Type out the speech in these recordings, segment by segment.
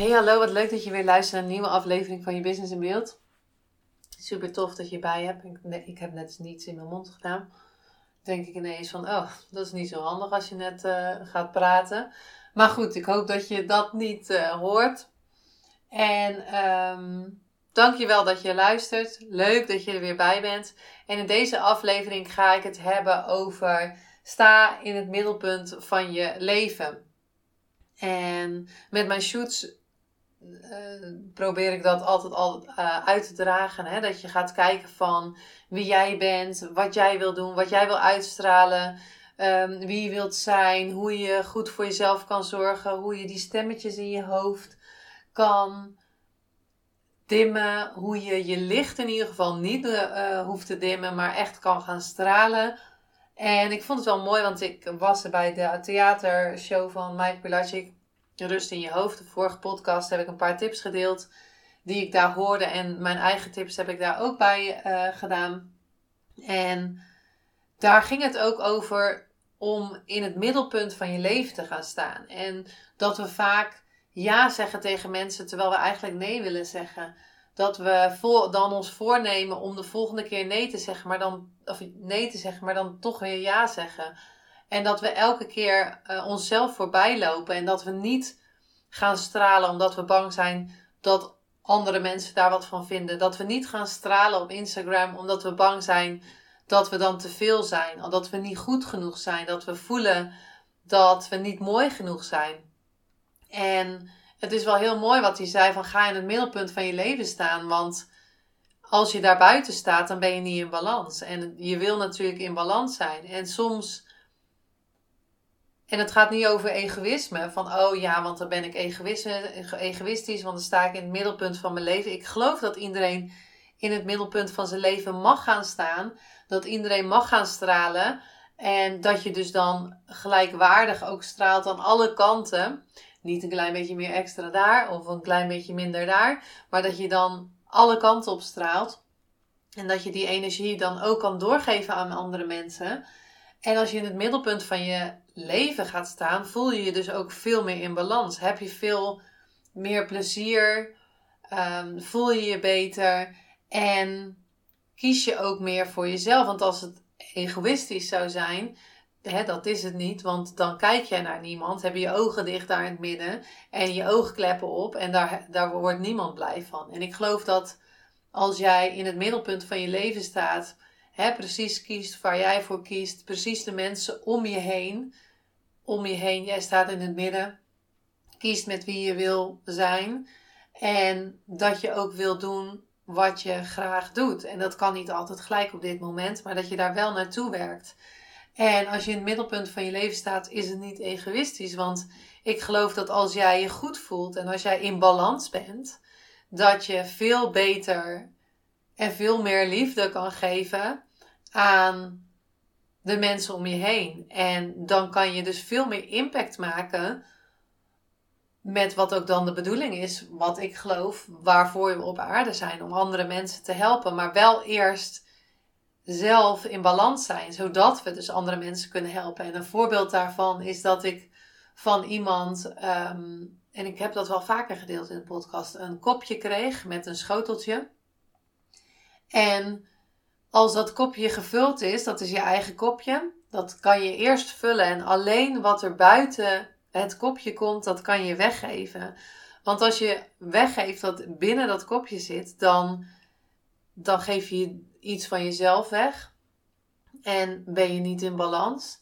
Hey hallo, wat leuk dat je weer luistert naar een nieuwe aflevering van je Business in Beeld. Super tof dat je bij hebt. Ik, ik heb net niets in mijn mond gedaan. Denk ik ineens van, oh, dat is niet zo handig als je net uh, gaat praten. Maar goed, ik hoop dat je dat niet uh, hoort. En um, dank je wel dat je luistert. Leuk dat je er weer bij bent. En in deze aflevering ga ik het hebben over sta in het middelpunt van je leven. En met mijn shoots uh, probeer ik dat altijd al uh, uit te dragen. Hè? Dat je gaat kijken van wie jij bent, wat jij wil doen, wat jij wil uitstralen, um, wie je wilt zijn, hoe je goed voor jezelf kan zorgen, hoe je die stemmetjes in je hoofd kan dimmen, hoe je je licht in ieder geval niet uh, hoeft te dimmen, maar echt kan gaan stralen. En ik vond het wel mooi, want ik was er bij de theatershow van Mike Pilacic rust in je hoofd. De vorige podcast heb ik een paar tips gedeeld die ik daar hoorde. En mijn eigen tips heb ik daar ook bij uh, gedaan. En daar ging het ook over om in het middelpunt van je leven te gaan staan. En dat we vaak ja zeggen tegen mensen terwijl we eigenlijk nee willen zeggen. Dat we dan ons voornemen om de volgende keer nee te zeggen, maar dan, of nee te zeggen, maar dan toch weer ja zeggen. En dat we elke keer uh, onszelf voorbij lopen en dat we niet gaan stralen omdat we bang zijn dat andere mensen daar wat van vinden. Dat we niet gaan stralen op Instagram omdat we bang zijn dat we dan te veel zijn. Dat we niet goed genoeg zijn. Dat we voelen dat we niet mooi genoeg zijn. En het is wel heel mooi wat hij zei van ga in het middelpunt van je leven staan. Want als je daar buiten staat, dan ben je niet in balans. En je wil natuurlijk in balans zijn. En soms en het gaat niet over egoïsme. Van, oh ja, want dan ben ik egoïstisch, want dan sta ik in het middelpunt van mijn leven. Ik geloof dat iedereen in het middelpunt van zijn leven mag gaan staan. Dat iedereen mag gaan stralen. En dat je dus dan gelijkwaardig ook straalt aan alle kanten. Niet een klein beetje meer extra daar of een klein beetje minder daar. Maar dat je dan alle kanten op straalt. En dat je die energie dan ook kan doorgeven aan andere mensen. En als je in het middelpunt van je leven gaat staan, voel je je dus ook veel meer in balans. Heb je veel meer plezier, um, voel je je beter en kies je ook meer voor jezelf. Want als het egoïstisch zou zijn, hè, dat is het niet, want dan kijk jij naar niemand, heb je je ogen dicht daar in het midden en je oogkleppen op en daar, daar wordt niemand blij van. En ik geloof dat als jij in het middelpunt van je leven staat, hè, precies kiest waar jij voor kiest, precies de mensen om je heen, om je heen, jij staat in het midden, kiest met wie je wil zijn en dat je ook wil doen wat je graag doet. En dat kan niet altijd gelijk op dit moment, maar dat je daar wel naartoe werkt. En als je in het middelpunt van je leven staat, is het niet egoïstisch. Want ik geloof dat als jij je goed voelt en als jij in balans bent, dat je veel beter en veel meer liefde kan geven aan de mensen om je heen. En dan kan je dus veel meer impact maken met wat ook dan de bedoeling is, wat ik geloof, waarvoor we op aarde zijn, om andere mensen te helpen, maar wel eerst zelf in balans zijn, zodat we dus andere mensen kunnen helpen. En een voorbeeld daarvan is dat ik van iemand, um, en ik heb dat wel vaker gedeeld in de podcast, een kopje kreeg met een schoteltje. En als dat kopje gevuld is, dat is je eigen kopje, dat kan je eerst vullen en alleen wat er buiten het kopje komt, dat kan je weggeven. Want als je weggeeft wat binnen dat kopje zit, dan, dan geef je iets van jezelf weg. En ben je niet in balans.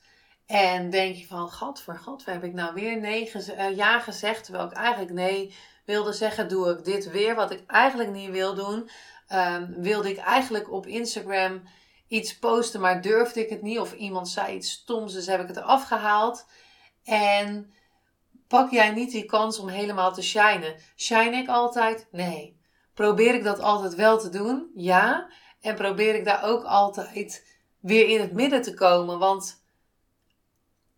En denk je van, gat voor gat, heb ik nou weer uh, ja gezegd. Terwijl ik eigenlijk nee wilde zeggen, doe ik dit weer wat ik eigenlijk niet wil doen. Um, wilde ik eigenlijk op Instagram iets posten, maar durfde ik het niet. Of iemand zei iets stoms, dus heb ik het eraf gehaald. En pak jij niet die kans om helemaal te shinen? Shine ik altijd? Nee. Probeer ik dat altijd wel te doen? Ja. En probeer ik daar ook altijd weer in het midden te komen? Want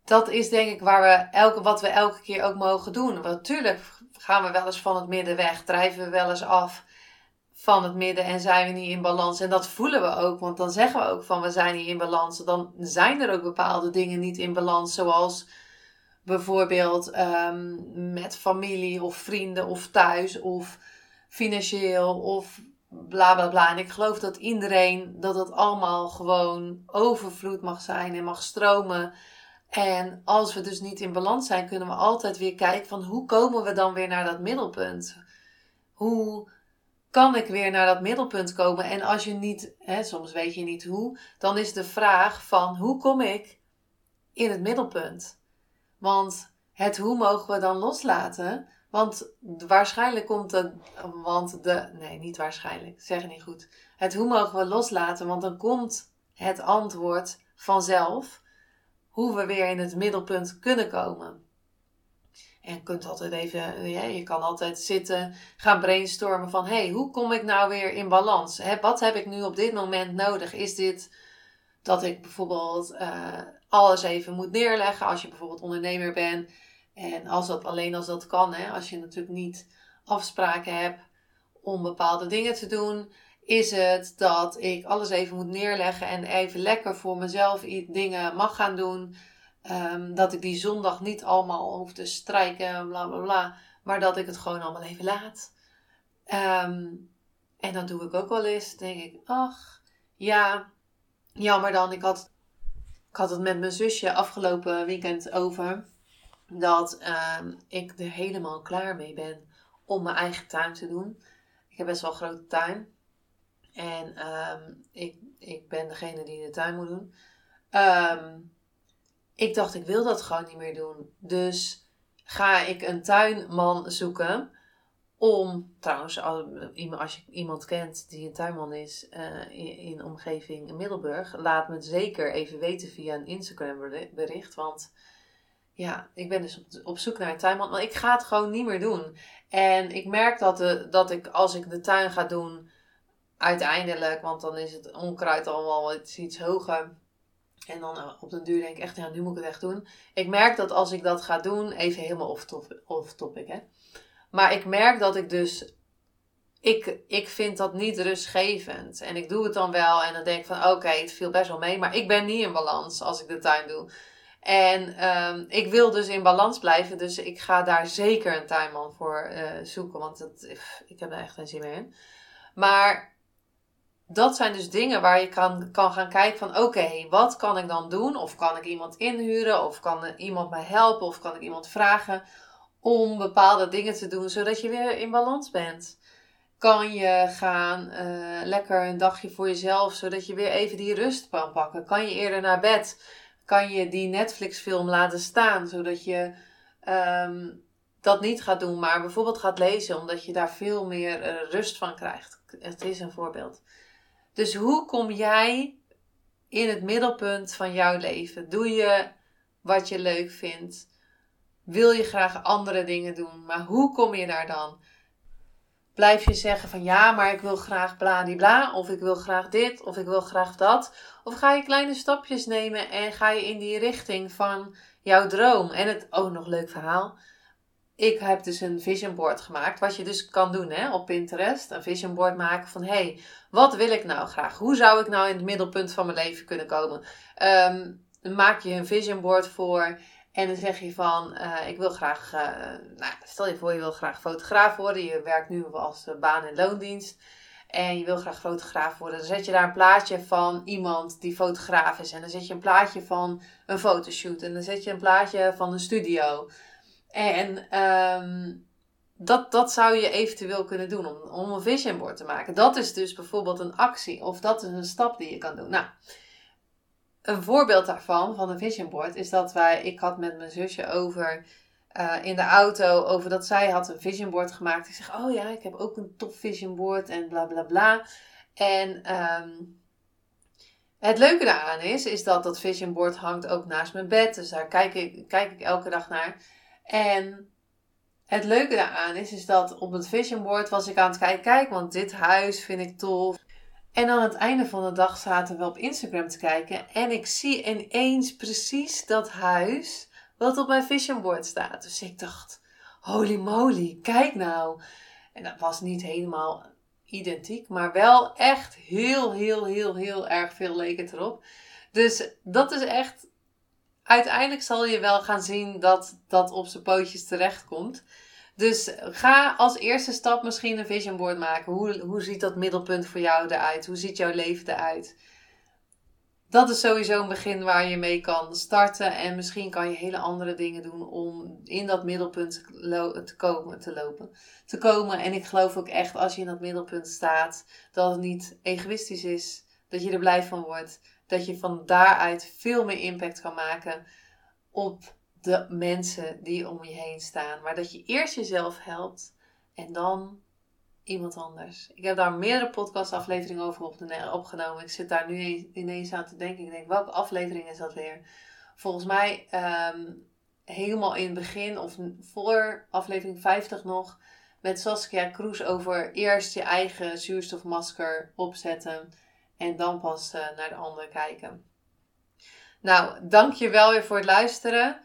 dat is denk ik waar we elke, wat we elke keer ook mogen doen. Want natuurlijk gaan we wel eens van het midden weg, drijven we wel eens af van het midden en zijn we niet in balans. En dat voelen we ook, want dan zeggen we ook van we zijn niet in balans. Dan zijn er ook bepaalde dingen niet in balans, zoals bijvoorbeeld um, met familie of vrienden of thuis of financieel of bla bla bla. En ik geloof dat iedereen, dat het allemaal gewoon overvloed mag zijn en mag stromen. En als we dus niet in balans zijn, kunnen we altijd weer kijken van hoe komen we dan weer naar dat middelpunt? Hoe kan ik weer naar dat middelpunt komen? En als je niet, hè, soms weet je niet hoe, dan is de vraag van hoe kom ik in het middelpunt? Want het hoe mogen we dan loslaten? Want waarschijnlijk komt het, want de, nee, niet waarschijnlijk, zeg niet goed. Het hoe mogen we loslaten, want dan komt het antwoord vanzelf hoe we weer in het middelpunt kunnen komen. En kunt altijd even, ja, je kan altijd zitten, gaan brainstormen van, hey, hoe kom ik nou weer in balans? wat heb ik nu op dit moment nodig? Is dit dat ik bijvoorbeeld uh, alles even moet neerleggen als je bijvoorbeeld ondernemer bent? En als dat alleen als dat kan, hè, als je natuurlijk niet afspraken hebt om bepaalde dingen te doen, is het dat ik alles even moet neerleggen en even lekker voor mezelf dingen mag gaan doen. Ehm, dat ik die zondag niet allemaal hoef te strijken, bla bla bla. Maar dat ik het gewoon allemaal even laat. Ehm, en dat doe ik ook wel eens. denk ik, ach, ja, jammer dan. Ik had, ik had het met mijn zusje afgelopen weekend over. Dat ehm, ik er helemaal klaar mee ben om mijn eigen tuin te doen. Ik heb best wel een grote tuin. En ik, ik ben degene die de tuin moet doen. Um, ik dacht, ik wil dat gewoon niet meer doen. Dus ga ik een tuinman zoeken. Om, trouwens, als je iemand kent die een tuinman is uh, in, omgeving Middelburg, laat me het zeker even weten via een Instagram bericht. Want ja, ik ben dus op, zoek naar een tuinman. Want ik ga het gewoon niet meer doen. En ik merk dat, de, dat ik, als ik de tuin ga doen, uiteindelijk, want dan is het onkruid allemaal iets hoger en dan eh, op den duur denk ik echt, ja, nu moet ik het echt doen. Ik merk dat als ik dat ga doen, even helemaal off, top, off topic, hè. Maar ik merk dat ik dus, ik, ik vind dat niet rustgevend. En ik doe het dan wel en dan denk ik van, oké, het viel best wel mee. Maar ik ben niet in balans als ik de tuin doe. En um, ik wil dus in balans blijven, dus ik ga daar zeker een tuinman voor uh, zoeken. Want het, ik heb daar echt geen zin meer in. Maar dat zijn dus dingen waar je kan, kan gaan kijken van oké, wat kan ik dan doen? Of kan ik iemand inhuren? Of kan iemand mij helpen? Of kan ik iemand vragen om bepaalde dingen te doen zodat je weer in balans bent? Kan je gaan uh, lekker een dagje voor jezelf zodat je weer even die rust kan pakken? Kan je eerder naar bed? Kan je die Netflix film laten staan zodat je um, dat niet gaat doen, maar bijvoorbeeld gaat lezen omdat je daar veel meer uh, rust van krijgt? Het is een voorbeeld. Dus hoe kom jij in het middelpunt van jouw leven? Doe je wat je leuk vindt? Wil je graag andere dingen doen? Maar hoe kom je daar dan? Blijf je zeggen van ja, maar ik wil graag bladibla, of ik wil graag dit, of ik wil graag dat? Of ga je kleine stapjes nemen en ga je in die richting van jouw droom? En het, oh nog leuk verhaal ik heb dus een vision board gemaakt. Wat je dus kan doen hè, op Pinterest. Een vision board maken van... Hé, hey, wat wil ik nou graag? Hoe zou ik nou in het middelpunt van mijn leven kunnen komen? Um, dan maak je een vision board voor... En dan zeg je van, uh, ik wil graag, uh, nou, stel je voor je wil graag fotograaf worden. Je werkt nu als uh, baan- en loondienst. En je wil graag fotograaf worden. Dan zet je daar een plaatje van iemand die fotograaf is. En dan zet je een plaatje van een fotoshoot. En dan zet je een plaatje van een studio. En um, dat, dat zou je eventueel kunnen doen om, om een vision board te maken. Dat is dus bijvoorbeeld een actie of dat is een stap die je kan doen. Nou, een voorbeeld daarvan, van een vision board, is dat wij, ik had met mijn zusje over uh, in de auto, over dat zij had een vision board gemaakt. Ik zeg, oh ja, ik heb ook een top vision board en bla bla bla. En um, Het leuke daaraan is, is dat dat vision board hangt ook naast mijn bed. Dus daar kijk ik, kijk ik elke dag naar. En het leuke daaraan is, is dat op het vision board was ik aan het kijken, kijk, want dit huis vind ik tof. En aan het einde van de dag zaten we op Instagram te kijken en ik zie ineens precies dat huis wat op mijn vision board staat. Dus ik dacht, holy moly, kijk nou. En dat was niet helemaal identiek, maar wel echt heel, heel, heel, heel erg veel leek het erop. Dus dat is echt, uiteindelijk zal je wel gaan zien dat dat op zijn pootjes terechtkomt. Dus ga als eerste stap misschien een vision board maken. Hoe, hoe ziet dat middelpunt voor jou eruit? Hoe ziet jouw leven eruit? Dat is sowieso een begin waar je mee kan starten. En misschien kan je hele andere dingen doen om in dat middelpunt te, komen, te lopen. Te komen. En ik geloof ook echt als je in dat middelpunt staat, dat het niet egoïstisch is. Dat je er blij van wordt. Dat je van daaruit veel meer impact kan maken op de mensen die om je heen staan. Maar dat je eerst jezelf helpt en dan iemand anders. Ik heb daar meerdere podcastafleveringen over opgenomen. Ik zit daar nu ineens aan te denken. Ik denk, welke aflevering is dat weer? Volgens mij ehm, helemaal in het begin of voor aflevering 50 nog. Met Saskia Kroes over eerst je eigen zuurstofmasker opzetten. En dan pas uh, naar de ander kijken. Nou, dank je wel weer voor het luisteren.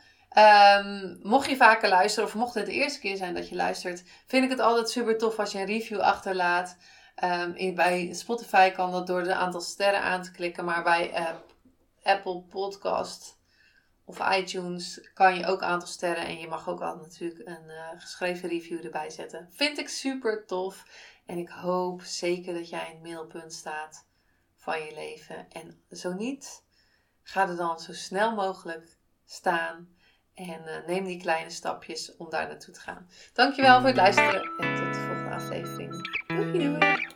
Um, mocht je vaker luisteren of mocht het de eerste keer zijn dat je luistert, vind ik het altijd super tof als je een review achterlaat. Um, in, bij Spotify kan dat door het aantal sterren aan te klikken, maar bij uh, Apple Podcast of iTunes kan je ook een aantal sterren en je mag ook altijd natuurlijk een uh, geschreven review erbij zetten. Vind ik super tof en ik hoop zeker dat jij in het middelpunt staat van je leven. En zo niet, ga er dan zo snel mogelijk staan en uh, neem die kleine stapjes om daar naartoe te gaan. Dankjewel voor het luisteren en tot de volgende aflevering. Doei doei!